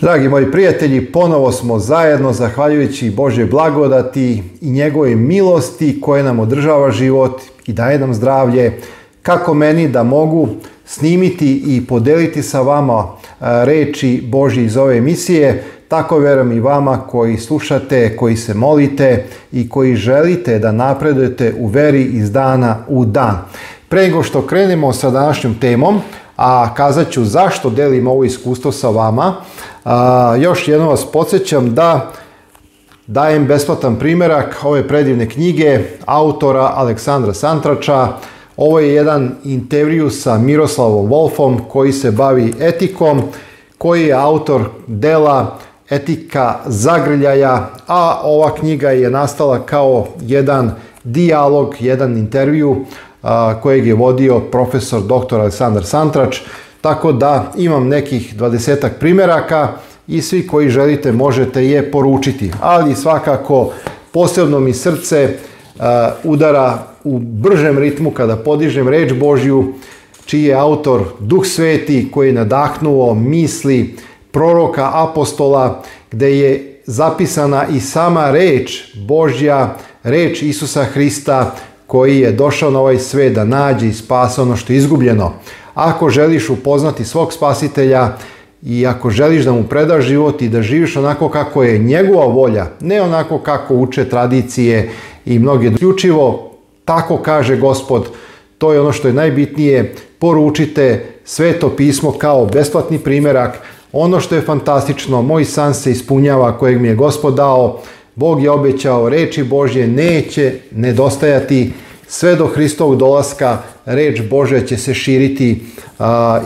Dragi moji prijatelji, ponovo smo zajedno zahvaljujući Božoj blagodati i njegove milosti koje nam održava život i daje nam zdravlje. Kako meni da mogu snimiti i podeliti sa vama e, reči Božje iz ove emisije, tako vjerujem i vama koji slušate, koji se molite i koji želite da napredujete u veri iz dana u dan. Pre nego što krenemo sa današnjom temom, a kazat ću zašto delim ovo iskustvo sa vama. još jednom vas podsjećam da dajem besplatan primjerak ove predivne knjige autora Aleksandra Santrača. Ovo je jedan intervju sa Miroslavom Wolfom koji se bavi etikom, koji je autor dela Etika zagrljaja, a ova knjiga je nastala kao jedan dijalog, jedan intervju kojeg je vodio profesor dr. Aleksandar Santrač, tako da imam nekih dvadesetak primjeraka i svi koji želite možete je poručiti. Ali svakako posebno mi srce udara u bržem ritmu kada podižem reč Božju, čiji je autor Duh Sveti koji je nadahnuo misli proroka apostola gdje je zapisana i sama reč Božja, reč Isusa Hrista koji je došao na ovaj sve da nađe i spasa ono što je izgubljeno. Ako želiš upoznati svog spasitelja i ako želiš da mu predaš život i da živiš onako kako je njegova volja, ne onako kako uče tradicije i mnoge ključivo, tako kaže gospod, to je ono što je najbitnije, poručite sveto pismo kao besplatni primjerak, ono što je fantastično, moj san se ispunjava kojeg mi je gospod dao, Bog je obećao, reči Božje neće nedostajati sve do Hristovog dolaska reč Božja će se širiti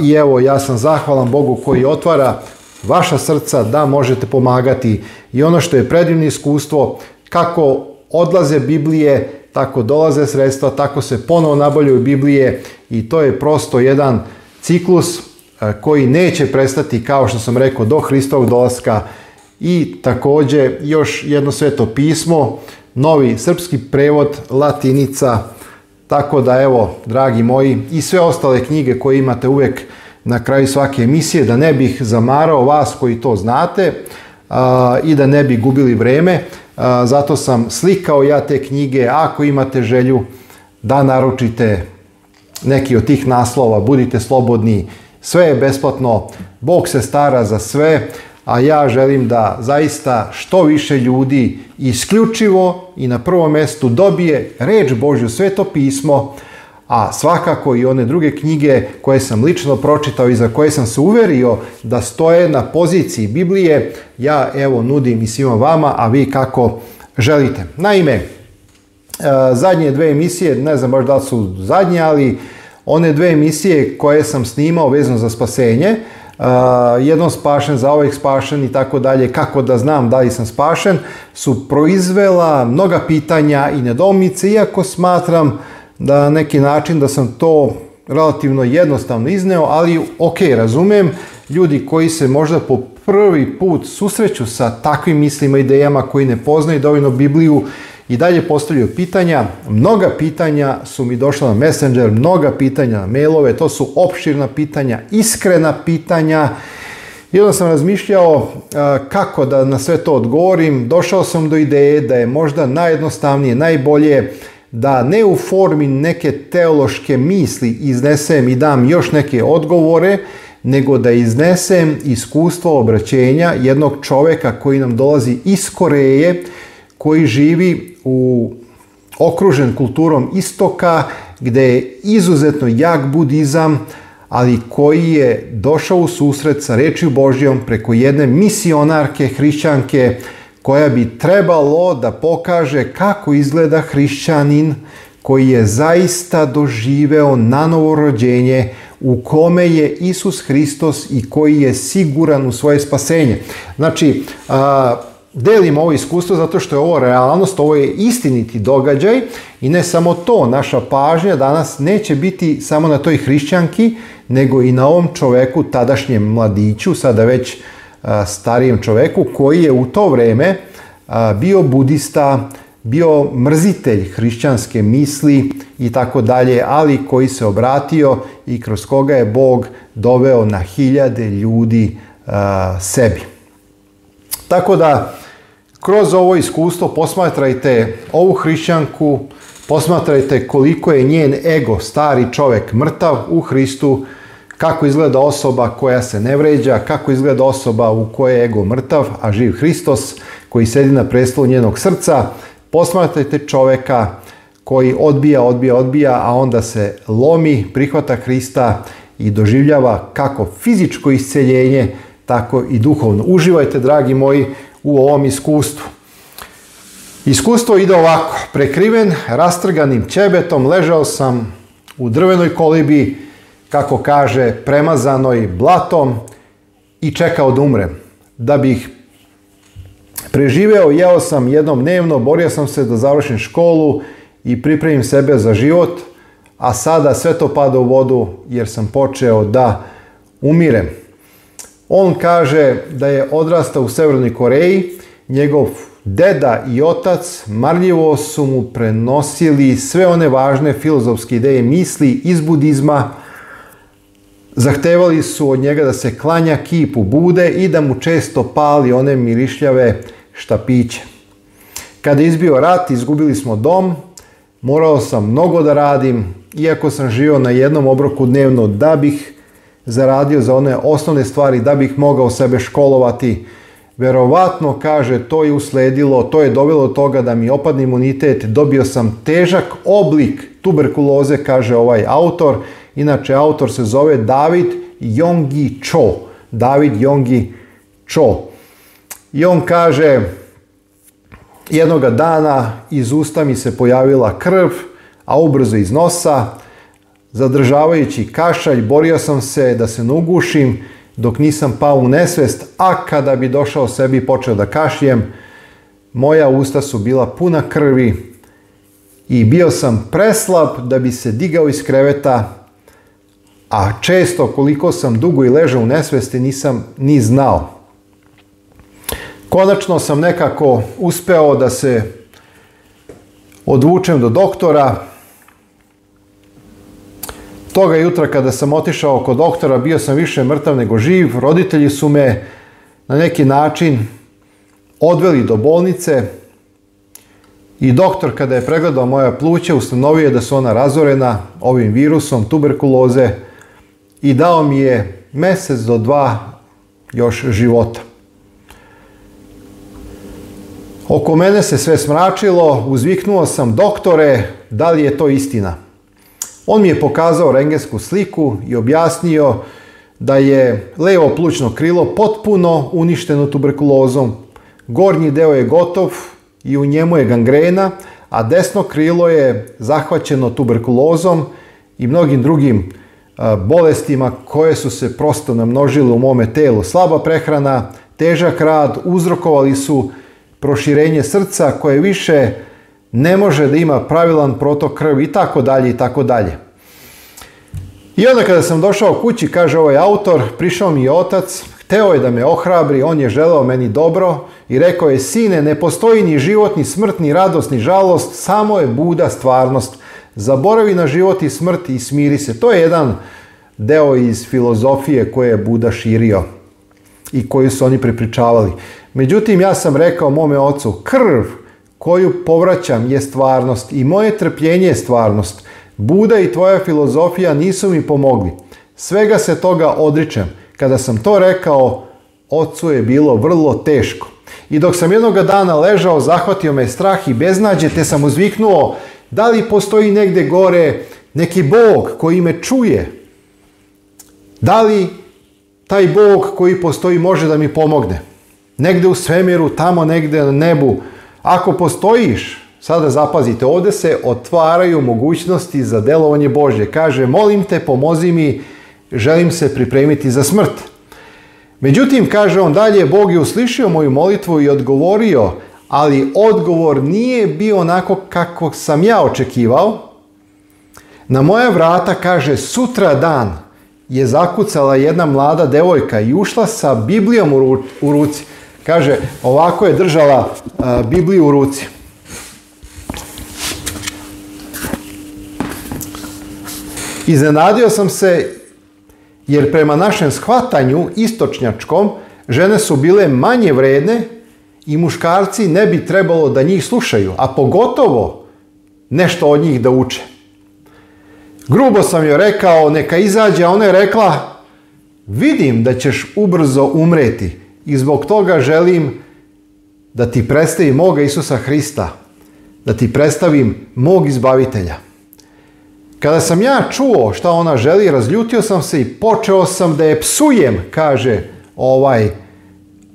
i evo ja sam zahvalan Bogu koji otvara vaša srca da možete pomagati i ono što je predivno iskustvo kako odlaze Biblije tako dolaze sredstva, tako se ponovo nabavljaju Biblije i to je prosto jedan ciklus koji neće prestati kao što sam rekao do Hristovog dolaska i također još jedno sveto pismo, novi srpski prevod, latinica, tako da evo, dragi moji, i sve ostale knjige koje imate uvijek na kraju svake emisije, da ne bih zamarao vas koji to znate i da ne bi gubili vreme, zato sam slikao ja te knjige, ako imate želju da naručite neki od tih naslova, budite slobodni, sve je besplatno, Bog se stara za sve, a ja želim da zaista što više ljudi isključivo i na prvom mestu dobije reč Božju sveto pismo, a svakako i one druge knjige koje sam lično pročitao i za koje sam se uverio da stoje na poziciji Biblije, ja evo nudim i svima vama, a vi kako želite. Naime, e, zadnje dve emisije, ne znam baš da su zadnje, ali one dve emisije koje sam snimao vezano za spasenje, Uh, jednom spašen, za ovih spašen i tako dalje, kako da znam da li sam spašen, su proizvela mnoga pitanja i nedomice, iako smatram da na neki način da sam to relativno jednostavno izneo, ali ok, razumijem, ljudi koji se možda po prvi put susreću sa takvim mislima, idejama koji ne poznaju dovoljno Bibliju i dalje postavljaju pitanja. Mnoga pitanja su mi došla na Messenger, mnoga pitanja na mailove, to su opširna pitanja, iskrena pitanja. I onda sam razmišljao kako da na sve to odgovorim. Došao sam do ideje da je možda najjednostavnije, najbolje da ne u formi neke teološke misli iznesem i dam još neke odgovore, nego da iznesem iskustvo obraćenja jednog čovjeka koji nam dolazi iz Koreje, koji živi u okružen kulturom istoka gdje je izuzetno jak budizam, ali koji je došao u susret sa rečju Božjom preko jedne misionarke hrišćanke koja bi trebalo da pokaže kako izgleda hrišćanin koji je zaista doživeo nanovo rođenje u kome je Isus Hristos i koji je siguran u svoje spasenje. Znači, delimo ovo iskustvo zato što je ovo realnost, ovo je istiniti događaj i ne samo to, naša pažnja danas neće biti samo na toj hrišćanki, nego i na ovom čoveku, tadašnjem mladiću, sada već starijem čoveku, koji je u to vreme bio budista, bio mrzitelj hrišćanske misli i tako dalje, ali koji se obratio i kroz koga je Bog doveo na hiljade ljudi sebi. Tako da kroz ovo iskustvo posmatrajte ovu hrišćanku, posmatrajte koliko je njen ego, stari čovjek, mrtav u Hristu, kako izgleda osoba koja se ne vređa, kako izgleda osoba u kojoj je ego mrtav, a živ Hristos koji sedi na prestolu njenog srca. Posmatrajte čovjeka koji odbija, odbija, odbija, a onda se lomi, prihvata Hrista i doživljava kako fizičko isceljenje, tako i duhovno. Uživajte, dragi moji, u ovom iskustvu. Iskustvo ide ovako. Prekriven rastrganim ćebetom ležao sam u drvenoj kolibi, kako kaže, premazanoj blatom i čekao da umrem. Da bih preživeo, jeo sam jednom dnevno, borio sam se da završim školu i pripremim sebe za život, a sada sve to pada u vodu jer sam počeo da umirem. On kaže da je odrastao u Severnoj Koreji, njegov deda i otac marljivo su mu prenosili sve one važne filozofske ideje misli iz budizma, Zahtevali su od njega da se klanja kipu bude i da mu često pali one mirišljave štapiće. Kada je izbio rat, izgubili smo dom, morao sam mnogo da radim, iako sam živio na jednom obroku dnevno da bih zaradio za one osnovne stvari da bih mogao sebe školovati. Verovatno, kaže, to je usledilo, to je dovelo do toga da mi opadne imunitet, dobio sam težak oblik tuberkuloze, kaže ovaj autor. Inače, autor se zove David Jongi Cho. David Jongi Cho. I on kaže, jednoga dana iz usta mi se pojavila krv, a ubrzo iz nosa, Zadržavajući kašalj, borio sam se da se nugušim dok nisam pao u nesvest, a kada bi došao sebi i počeo da kašljem, moja usta su bila puna krvi i bio sam preslab da bi se digao iz kreveta, a često koliko sam dugo i ležao u nesvesti nisam ni znao. Konačno sam nekako uspeo da se odvučem do doktora, toga jutra kada sam otišao kod doktora, bio sam više mrtav nego živ. Roditelji su me na neki način odveli do bolnice i doktor kada je pregledao moja pluća ustanovio je da su ona razorena ovim virusom tuberkuloze i dao mi je mjesec do dva još života. Oko mene se sve smračilo, uzviknuo sam doktore, da li je to istina? On mi je pokazao rengensku sliku i objasnio da je levo plućno krilo potpuno uništeno tuberkulozom. Gornji deo je gotov i u njemu je gangrena, a desno krilo je zahvaćeno tuberkulozom i mnogim drugim e, bolestima koje su se prosto namnožile u mome telu. Slaba prehrana, težak rad uzrokovali su proširenje srca koje više ne može da ima pravilan protok krvi i tako dalje i tako dalje. I onda kada sam došao kući, kaže ovaj autor, prišao mi je otac, hteo je da me ohrabri, on je želeo meni dobro i rekao je, sine, ne postoji ni život, ni smrt, ni radost, ni žalost, samo je buda stvarnost. Zaboravi na život i smrt i smiri se. To je jedan deo iz filozofije koje je Buda širio i koju su oni prepričavali. Međutim, ja sam rekao mome ocu, krv koju povraćam je stvarnost i moje trpljenje je stvarnost. Buda i tvoja filozofija nisu mi pomogli. Svega se toga odričem. Kada sam to rekao, ocu je bilo vrlo teško. I dok sam jednoga dana ležao, zahvatio me strah i beznađe, te sam uzviknuo, da li postoji negdje gore neki Bog koji me čuje? Da li taj Bog koji postoji može da mi pomogne? Negde u svemiru, tamo negde na nebu, ako postojiš, sada zapazite, ovdje se otvaraju mogućnosti za delovanje Božje. Kaže, molim te, pomozi mi, želim se pripremiti za smrt. Međutim, kaže on dalje, Bog je uslišio moju molitvu i odgovorio, ali odgovor nije bio onako kako sam ja očekivao. Na moja vrata, kaže, sutra dan je zakucala jedna mlada devojka i ušla sa Biblijom u ruci. Kaže, ovako je držala Bibliju u ruci. Iznenadio sam se jer prema našem shvatanju istočnjačkom žene su bile manje vredne i muškarci ne bi trebalo da njih slušaju, a pogotovo nešto od njih da uče. Grubo sam joj rekao, neka izađe, a ona je rekla, vidim da ćeš ubrzo umreti, i zbog toga želim da ti predstavim moga Isusa Hrista, da ti predstavim mog izbavitelja. Kada sam ja čuo šta ona želi, razljutio sam se i počeo sam da je psujem, kaže ovaj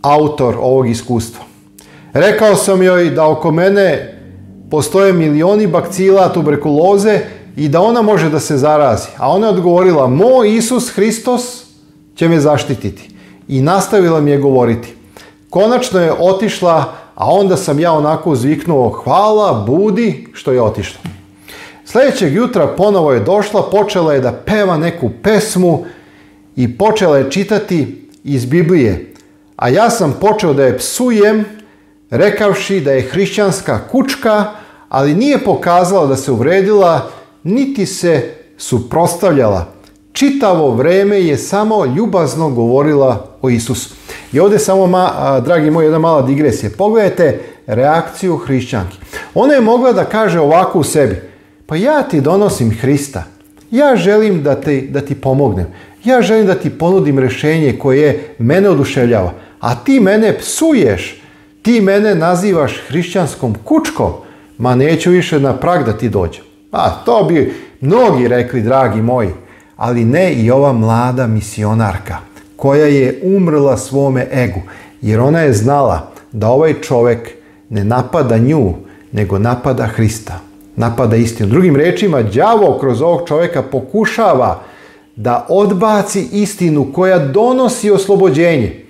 autor ovog iskustva. Rekao sam joj da oko mene postoje milioni bakcila tuberkuloze i da ona može da se zarazi. A ona je odgovorila, moj Isus Hristos će me zaštititi i nastavila mi je govoriti. Konačno je otišla, a onda sam ja onako uzviknuo hvala budi što je otišla. Sljedećeg jutra ponovo je došla, počela je da peva neku pesmu i počela je čitati iz Biblije. A ja sam počeo da je psujem, rekavši da je hrišćanska kučka, ali nije pokazala da se uvredila, niti se suprostavljala. Čitavo vreme je samo ljubazno govorila o Isusu. I ovdje samo, ma, dragi moji, jedna mala digresija. Pogledajte reakciju hrišćanki. Ona je mogla da kaže ovako u sebi. Pa ja ti donosim Hrista. Ja želim da, da ti pomognem. Ja želim da ti ponudim rješenje koje mene oduševljava. A ti mene psuješ. Ti mene nazivaš hrišćanskom kučkom. Ma neću više na prag da ti dođem. A pa, to bi mnogi rekli, dragi moji. Ali ne i ova mlada misionarka koja je umrla svome egu, jer ona je znala da ovaj čovek ne napada nju, nego napada Hrista. Napada istinu. Drugim rečima, đavo kroz ovog čoveka pokušava da odbaci istinu koja donosi oslobođenje.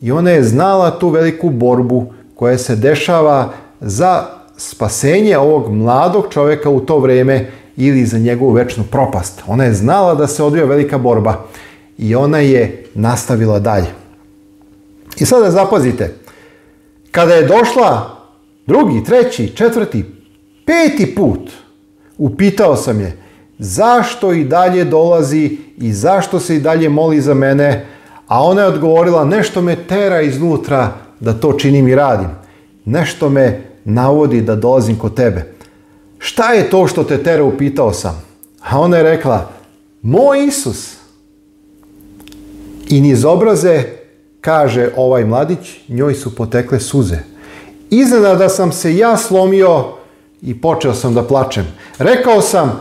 I ona je znala tu veliku borbu koja se dešava za spasenje ovog mladog čovjeka u to vrijeme ili za njegovu večnu propast. Ona je znala da se odvija velika borba i ona je nastavila dalje. I sada zapazite, kada je došla drugi, treći, četvrti, peti put, upitao sam je zašto i dalje dolazi i zašto se i dalje moli za mene, a ona je odgovorila nešto me tera iznutra da to činim i radim. Nešto me navodi da dolazim kod tebe. Šta je to što te tera upitao sam? A ona je rekla, moj Isus, i niz obraze, kaže ovaj mladić, njoj su potekle suze. da sam se ja slomio i počeo sam da plačem. Rekao sam,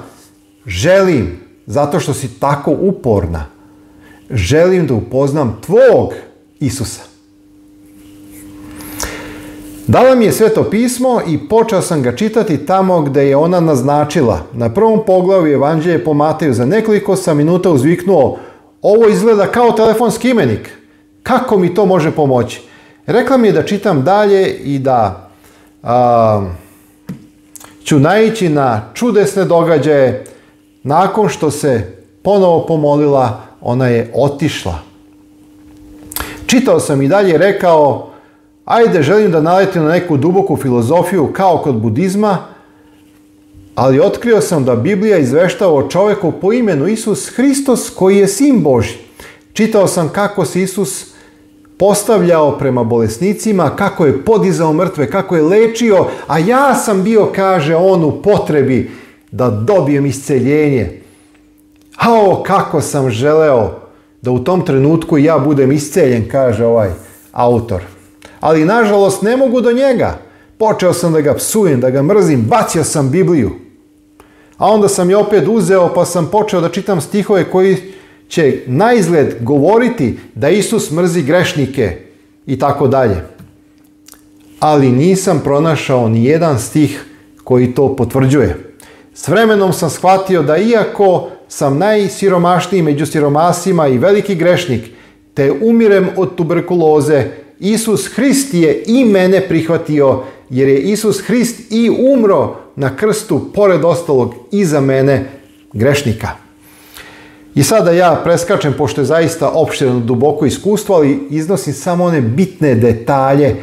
želim, zato što si tako uporna, želim da upoznam tvog Isusa. Dala mi je sveto pismo i počeo sam ga čitati tamo gde je ona naznačila. Na prvom poglavlju Evanđelje po Mateju za nekoliko sam minuta uzviknuo ovo izgleda kao telefonski imenik. Kako mi to može pomoći? Rekla mi je da čitam dalje i da ću naići na čudesne događaje. Nakon što se ponovo pomolila, ona je otišla. Čitao sam i dalje rekao, ajde želim da naletim na neku duboku filozofiju kao kod budizma, ali otkrio sam da Biblija izveštava o čoveku po imenu Isus Hristos koji je sin Boži. Čitao sam kako se Isus postavljao prema bolesnicima, kako je podizao mrtve, kako je lečio, a ja sam bio, kaže on, u potrebi da dobijem isceljenje. Ao kako sam želeo da u tom trenutku ja budem isceljen, kaže ovaj autor. Ali nažalost ne mogu do njega. Počeo sam da ga psujem, da ga mrzim, bacio sam Bibliju a onda sam je opet uzeo pa sam počeo da čitam stihove koji će na govoriti da Isus mrzi grešnike i tako dalje. Ali nisam pronašao ni jedan stih koji to potvrđuje. S vremenom sam shvatio da iako sam najsiromašniji među siromasima i veliki grešnik, te umirem od tuberkuloze, Isus Hrist je i mene prihvatio, jer je Isus Hrist i umro na krstu, pored ostalog, iza mene, grešnika. I sada ja preskačem, pošto je zaista opšteno duboko iskustvo, ali iznosim samo one bitne detalje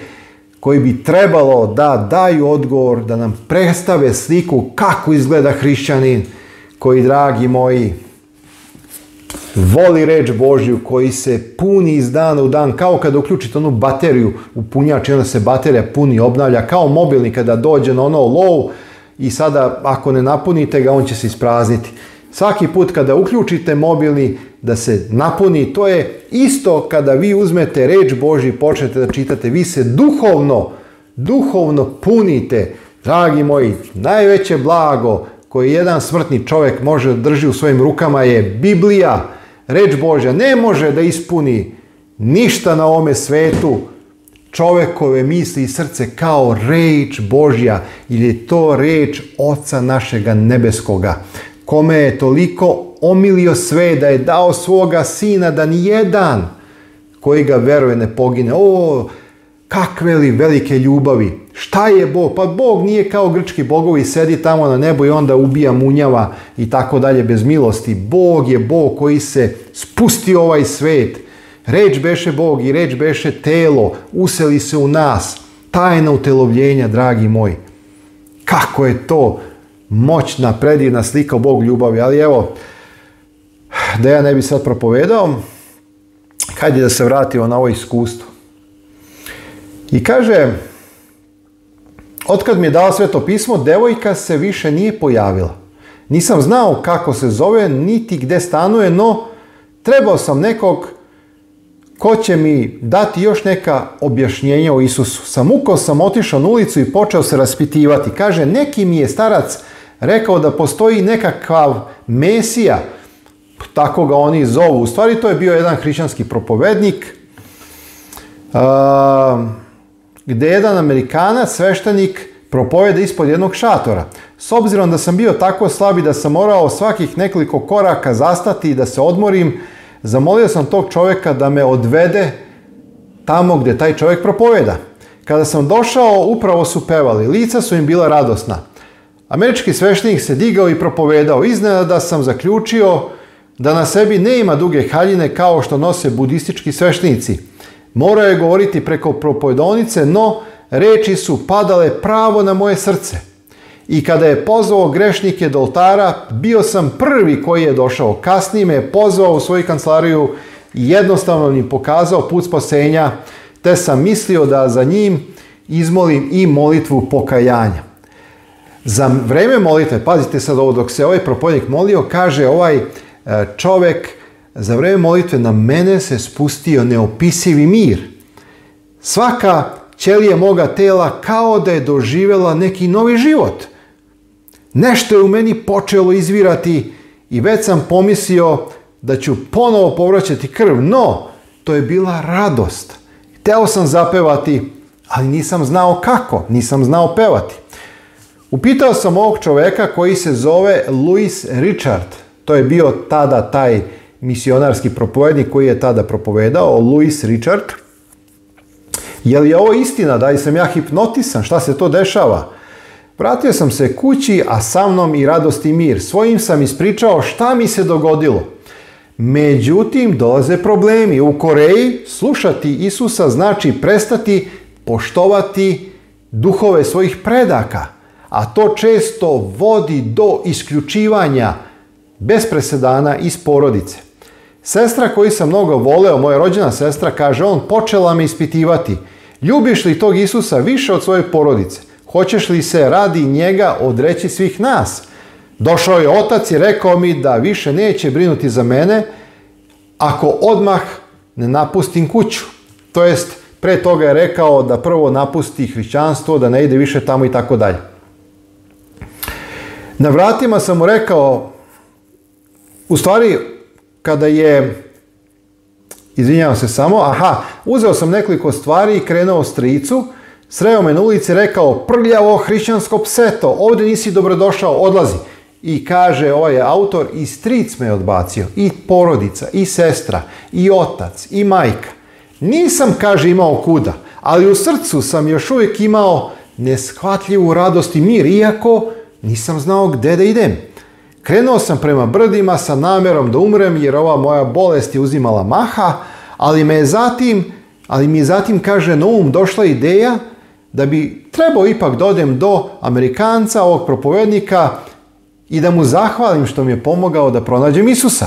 koji bi trebalo da daju odgovor, da nam predstave sliku kako izgleda hrišćanin koji, dragi moji, voli reč Božju, koji se puni iz dana u dan, kao kada uključite onu bateriju u punjač i onda se baterija puni, obnavlja, kao mobilni kada dođe na ono low, i sada ako ne napunite ga on će se isprazniti. Svaki put kada uključite mobilni da se napuni, to je isto kada vi uzmete reč Boži i počnete da čitate, vi se duhovno, duhovno punite. Dragi moji, najveće blago koje jedan smrtni čovjek može drži u svojim rukama je Biblija, reč Božja. Ne može da ispuni ništa na ome svetu čovekove misli i srce kao reč Božja, ili je to reč Oca našega nebeskoga, kome je toliko omilio sve da je dao svoga sina da ni jedan koji ga veruje ne pogine. O, kakve li velike ljubavi. Šta je Bog? Pa Bog nije kao grčki bogovi sedi tamo na nebu i onda ubija munjava i tako dalje bez milosti. Bog je Bog koji se spustio ovaj svet Reč beše Bog i reč beše telo, useli se u nas. Tajna utelovljenja, dragi moji. Kako je to moćna, predivna slika Bog ljubavi. Ali evo, da ja ne bi sad propovedao, kad je da se vratimo na ovo iskustvo. I kaže, otkad mi je dala sveto pismo, devojka se više nije pojavila. Nisam znao kako se zove, niti gde stanuje, no trebao sam nekog ko će mi dati još neka objašnjenja o Isusu. Sa mukom sam otišao na ulicu i počeo se raspitivati. Kaže, neki mi je starac rekao da postoji nekakav mesija, tako ga oni zovu. U stvari to je bio jedan hrišćanski propovednik, gdje jedan Amerikanac, sveštenik, propovede ispod jednog šatora. S obzirom da sam bio tako slabi da sam morao svakih nekoliko koraka zastati i da se odmorim, Zamolio sam tog čovjeka da me odvede tamo gdje taj čovjek propoveda. Kada sam došao, upravo su pevali. Lica su im bila radosna. Američki sveštenik se digao i propovedao. Iznenada sam zaključio da na sebi ne ima duge haljine kao što nose budistički sveštenici. Morao je govoriti preko propovedonice, no reči su padale pravo na moje srce i kada je pozvao grešnike do oltara, bio sam prvi koji je došao. Kasnije me je pozvao u svoju kancelariju i jednostavno mi pokazao put spasenja, te sam mislio da za njim izmolim i molitvu pokajanja. Za vreme molitve, pazite sad ovo, dok se ovaj propodnik molio, kaže ovaj e, čovek, za vreme molitve na mene se spustio neopisivi mir. Svaka ćelija moga tela kao da je doživjela neki novi život – Nešto je u meni počelo izvirati i već sam pomislio da ću ponovo povraćati krv, no to je bila radost. teo sam zapevati, ali nisam znao kako, nisam znao pevati. Upitao sam ovog čoveka koji se zove Louis Richard. To je bio tada taj misionarski propovednik koji je tada propovedao, Louis Richard. Je li ovo istina? Da li sam ja hipnotisan? Šta se to dešava? Vratio sam se kući, a sa mnom i radost i mir. Svojim sam ispričao šta mi se dogodilo. Međutim, dolaze problemi. U Koreji slušati Isusa znači prestati poštovati duhove svojih predaka, a to često vodi do isključivanja bez presedana iz porodice. Sestra koju sam mnogo voleo, moja rođena sestra, kaže on, počela me ispitivati. Ljubiš li tog Isusa više od svoje porodice? Hoćeš li se radi njega odreći svih nas? Došao je otac i rekao mi da više neće brinuti za mene ako odmah ne napustim kuću. To jest, pre toga je rekao da prvo napusti hrišćanstvo, da ne ide više tamo i tako dalje. Na vratima sam mu rekao, u stvari, kada je, izvinjavam se samo, aha, uzeo sam nekoliko stvari i krenuo stricu, Sreo me na ulici rekao, prljavo hrišćansko pseto, ovdje nisi dobrodošao, odlazi. I kaže ovaj je autor, i stric me odbacio, i porodica, i sestra, i otac, i majka. Nisam, kaže, imao kuda, ali u srcu sam još uvijek imao neshvatljivu radost i mir, iako nisam znao gdje da idem. Krenuo sam prema brdima sa namjerom da umrem jer ova moja bolest je uzimala maha, ali me je zatim, ali mi je zatim kaže na um došla ideja da bi trebao ipak da do Amerikanca, ovog propovednika i da mu zahvalim što mi je pomogao da pronađem Isusa.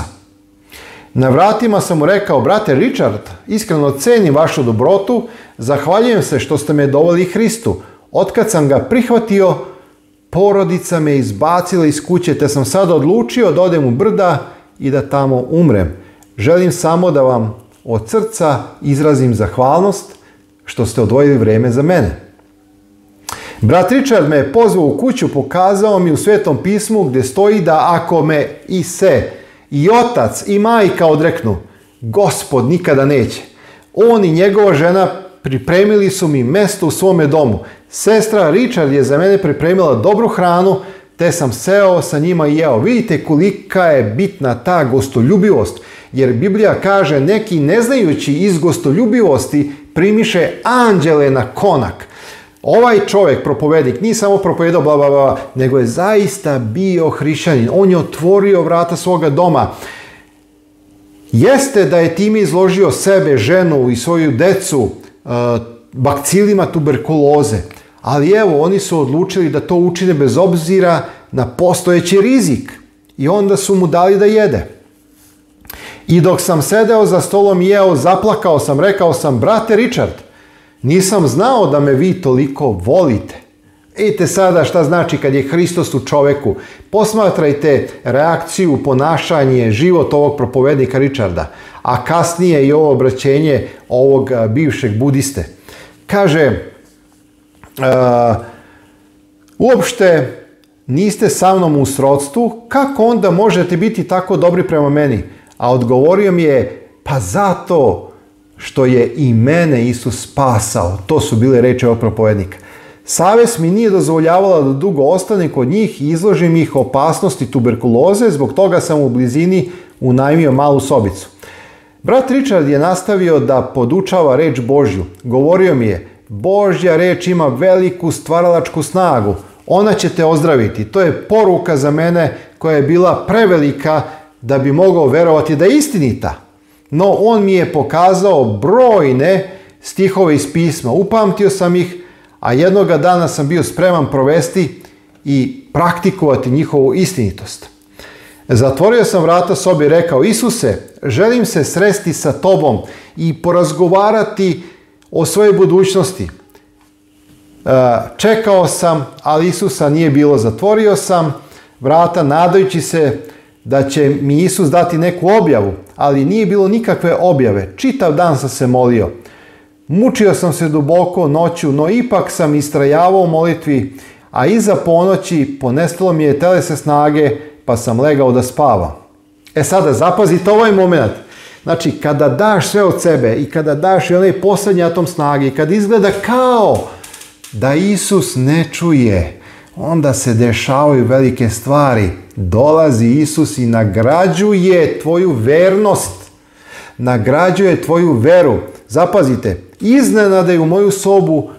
Na vratima sam mu rekao, brate Richard, iskreno cenim vašu dobrotu, zahvaljujem se što ste me doveli Hristu. Otkad sam ga prihvatio, porodica me izbacila iz kuće, te sam sad odlučio da odem u brda i da tamo umrem. Želim samo da vam od srca izrazim zahvalnost što ste odvojili vrijeme za mene. Brat Richard me je pozvao u kuću, pokazao mi u Svetom pismu gdje stoji da ako me i se, i otac, i majka odreknu, gospod nikada neće. On i njegova žena pripremili su mi mesto u svome domu. Sestra Richard je za mene pripremila dobru hranu, te sam seo sa njima i jeo. Vidite kolika je bitna ta gostoljubivost, jer Biblija kaže neki neznajući iz gostoljubivosti primiše anđele na konak. Ovaj čovjek, propovednik, nije samo propovedao bla, bla, bla, nego je zaista bio hrišćanin. On je otvorio vrata svoga doma. Jeste da je tim izložio sebe, ženu i svoju decu e, bakcilima tuberkuloze. Ali evo, oni su odlučili da to učine bez obzira na postojeći rizik. I onda su mu dali da jede. I dok sam sedeo za stolom i jeo, zaplakao sam, rekao sam, brate Richard, nisam znao da me vi toliko volite. Ejte sada šta znači kad je Hristos u čoveku. Posmatrajte reakciju, ponašanje, život ovog propovednika Richarda, a kasnije i ovo obraćenje ovog bivšeg budiste. Kaže, uh, uopšte niste sa mnom u srodstvu, kako onda možete biti tako dobri prema meni? A odgovorio mi je, pa zato što je i mene Isus spasao. To su bile reči ovog propovednika. savjes mi nije dozvoljavala da dugo ostane kod njih i izložim ih opasnosti tuberkuloze, zbog toga sam u blizini unajmio malu sobicu. Brat Richard je nastavio da podučava reč Božju. Govorio mi je, Božja reč ima veliku stvaralačku snagu. Ona će te ozdraviti. To je poruka za mene koja je bila prevelika da bi mogao verovati da je istinita no on mi je pokazao brojne stihove iz pisma. Upamtio sam ih, a jednoga dana sam bio spreman provesti i praktikovati njihovu istinitost. Zatvorio sam vrata sobi i rekao, Isuse, želim se sresti sa tobom i porazgovarati o svojoj budućnosti. E, čekao sam, ali Isusa nije bilo. Zatvorio sam vrata nadajući se da će mi Isus dati neku objavu, ali nije bilo nikakve objave. Čitav dan sam se molio. Mučio sam se duboko noću, no ipak sam istrajavao u molitvi, a iza ponoći ponestalo mi je telese snage, pa sam legao da spava E sada, zapazite ovaj moment. Znači, kada daš sve od sebe i kada daš i onaj posljednji atom snage i kada izgleda kao da Isus ne čuje, onda se dešavaju velike stvari dolazi Isus i nagrađuje tvoju vernost. Nagrađuje tvoju veru. Zapazite, iznenada je u moju sobu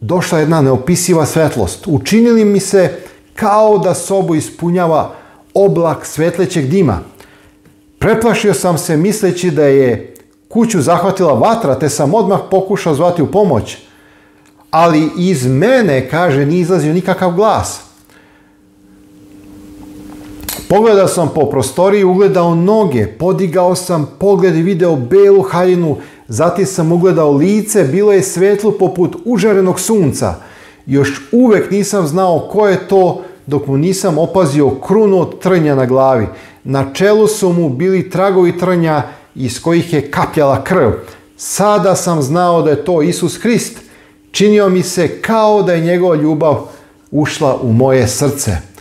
došla jedna neopisiva svetlost. Učinili mi se kao da sobu ispunjava oblak svetlećeg dima. Preplašio sam se misleći da je kuću zahvatila vatra, te sam odmah pokušao zvati u pomoć. Ali iz mene, kaže, nije izlazio nikakav glas. Pogledao sam po prostoriji, ugledao noge, podigao sam pogled i video belu haljinu, zatim sam ugledao lice, bilo je svetlo poput užarenog sunca. Još uvek nisam znao ko je to dok mu nisam opazio krunu od trnja na glavi. Na čelu su mu bili tragovi trnja iz kojih je kapjala krv. Sada sam znao da je to Isus Hrist. Činio mi se kao da je njegova ljubav ušla u moje srce.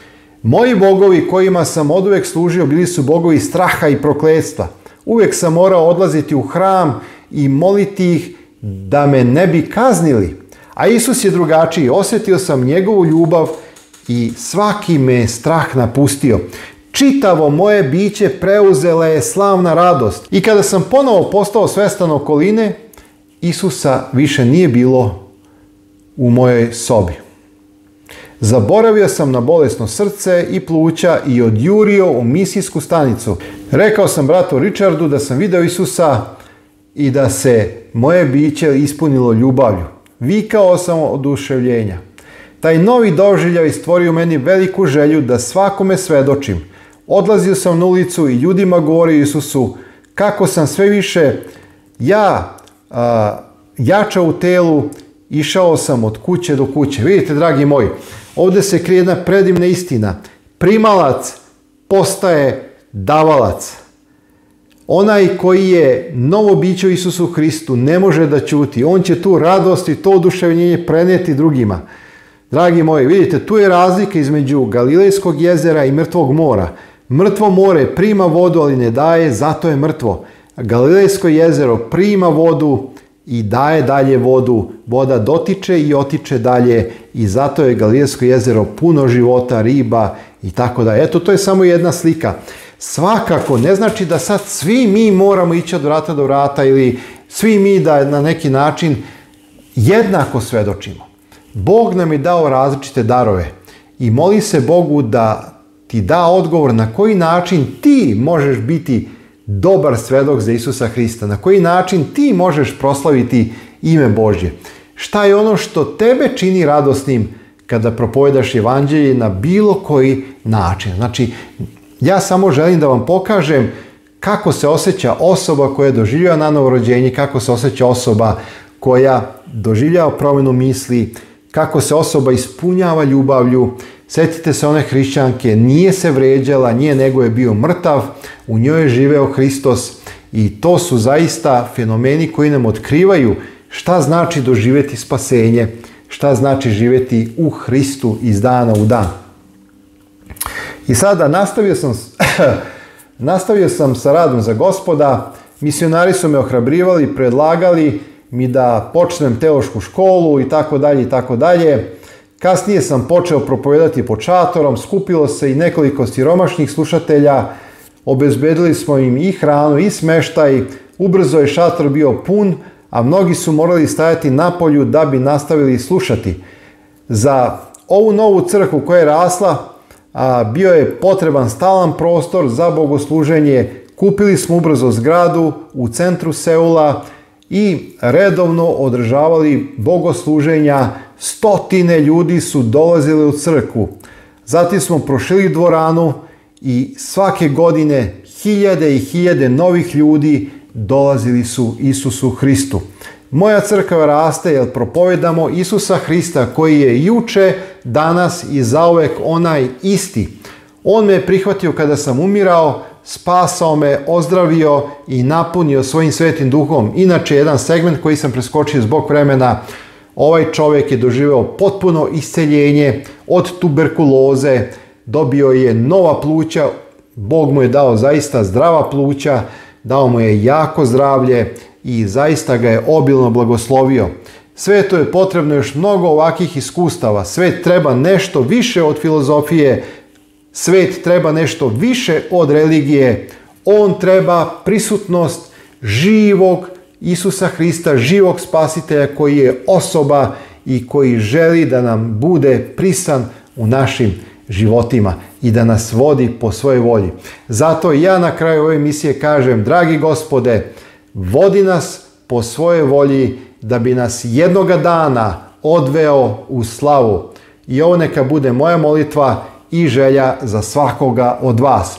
Moji bogovi kojima sam oduvek služio bili su bogovi straha i prokletstva. Uvijek sam morao odlaziti u hram i moliti ih da me ne bi kaznili. A Isus je drugačiji. Osjetio sam njegovu ljubav i svaki me strah napustio. Čitavo moje biće preuzela je slavna radost. I kada sam ponovo postao svestan okoline, Isusa više nije bilo u mojoj sobi. Zaboravio sam na bolesno srce i pluća i odjurio u misijsku stanicu. Rekao sam bratu Richardu da sam video Isusa i da se moje biće ispunilo ljubavlju. Vikao sam oduševljenja. Taj novi doživljaj stvorio meni veliku želju da svakome svedočim. Odlazio sam na ulicu i ljudima govorio Isusu kako sam sve više ja jača u telu Išao sam od kuće do kuće. Vidite, dragi moji, ovdje se krije jedna predivna istina. Primalac postaje davalac. Onaj koji je novo biće u Isusu Hristu ne može da čuti. On će tu radost i to oduševljenje prenijeti drugima. Dragi moji, vidite, tu je razlika između Galilejskog jezera i Mrtvog mora. Mrtvo more prima vodu, ali ne daje, zato je mrtvo. Galilejsko jezero prima vodu, i daje dalje vodu, voda dotiče i otiče dalje i zato je galijsko jezero puno života, riba i tako da. Eto, to je samo jedna slika. Svakako, ne znači da sad svi mi moramo ići od vrata do vrata ili svi mi da na neki način jednako svedočimo. Bog nam je dao različite darove i moli se Bogu da ti da odgovor na koji način ti možeš biti dobar svedok za Isusa Hrista? Na koji način ti možeš proslaviti ime Božje? Šta je ono što tebe čini radosnim kada propojedaš evanđelje na bilo koji način? Znači, ja samo želim da vam pokažem kako se osjeća osoba koja je doživljava na rođenje, kako se osjeća osoba koja doživljava promjenu misli, kako se osoba ispunjava ljubavlju. Sjetite se one hrišćanke, nije se vređala, nije nego je bio mrtav, u njoj je živeo Hristos i to su zaista fenomeni koji nam otkrivaju šta znači doživjeti spasenje, šta znači živjeti u Hristu iz dana u dan. I sada nastavio sam, nastavio sam sa radom za gospoda, misionari su me ohrabrivali, predlagali, mi da počnem teošku školu i tako dalje i tako dalje. Kasnije sam počeo propovedati po šatorom, skupilo se i nekoliko siromašnih slušatelja, obezbedili smo im i hranu i smeštaj, ubrzo je šator bio pun, a mnogi su morali stajati na polju da bi nastavili slušati. Za ovu novu crkvu koja je rasla, a, bio je potreban stalan prostor za bogosluženje. Kupili smo ubrzo zgradu u centru Seula i redovno održavali bogosluženja. Stotine ljudi su dolazili u crkvu. Zatim smo prošli dvoranu i svake godine hiljade i hiljade novih ljudi dolazili su Isusu Hristu. Moja crkva raste jer propovedamo Isusa Hrista koji je juče, danas i zauvek onaj isti. On me je prihvatio kada sam umirao, spasao me, ozdravio i napunio svojim svetim duhom. Inače, jedan segment koji sam preskočio zbog vremena, ovaj čovjek je doživio potpuno isceljenje od tuberkuloze, dobio je nova pluća, Bog mu je dao zaista zdrava pluća, dao mu je jako zdravlje i zaista ga je obilno blagoslovio. Sve to je potrebno još mnogo ovakvih iskustava, sve treba nešto više od filozofije, Svet treba nešto više od religije. On treba prisutnost živog Isusa Hrista, živog spasitelja koji je osoba i koji želi da nam bude prisan u našim životima i da nas vodi po svojoj volji. Zato ja na kraju ove misije kažem, dragi gospode, vodi nas po svojoj volji da bi nas jednoga dana odveo u slavu. I ovo neka bude moja molitva i želja za svakoga od vas.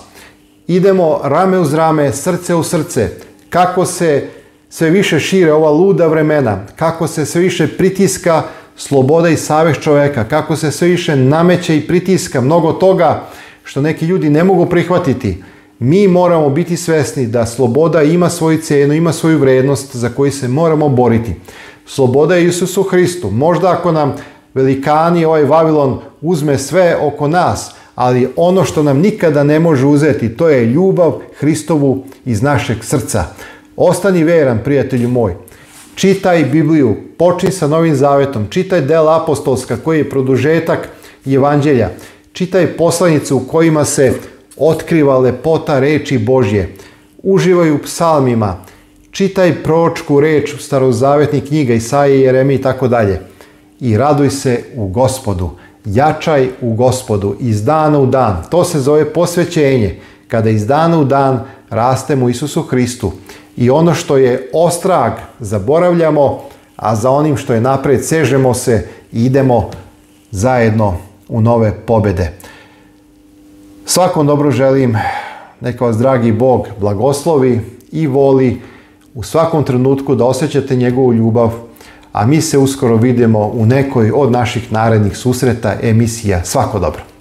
Idemo rame uz rame, srce u srce. Kako se sve više šire ova luda vremena, kako se sve više pritiska sloboda i savješ čovjeka, kako se sve više nameće i pritiska mnogo toga što neki ljudi ne mogu prihvatiti. Mi moramo biti svjesni da sloboda ima svoju cijenu, ima svoju vrijednost za koju se moramo boriti. Sloboda je Isusu Hristu. Možda ako nam velikani, ovaj Vavilon uzme sve oko nas, ali ono što nam nikada ne može uzeti, to je ljubav Hristovu iz našeg srca. Ostani veran, prijatelju moj. Čitaj Bibliju, počni sa Novim Zavetom, čitaj Del Apostolska koji je produžetak Evanđelja, čitaj poslanice u kojima se otkriva lepota reči Božje, uživaj u psalmima, čitaj pročku reč starozavetnih knjiga Isaije, Jeremi i tako dalje i raduj se u gospodu. Jačaj u gospodu iz dana u dan. To se zove posvećenje. Kada iz dana u dan rastemo Isusu Hristu. I ono što je ostrag zaboravljamo, a za onim što je naprijed sežemo se i idemo zajedno u nove pobede. Svakom dobro želim, neka vas dragi Bog blagoslovi i voli u svakom trenutku da osjećate njegovu ljubav a mi se uskoro vidimo u nekoj od naših narednih susreta emisija Svako dobro.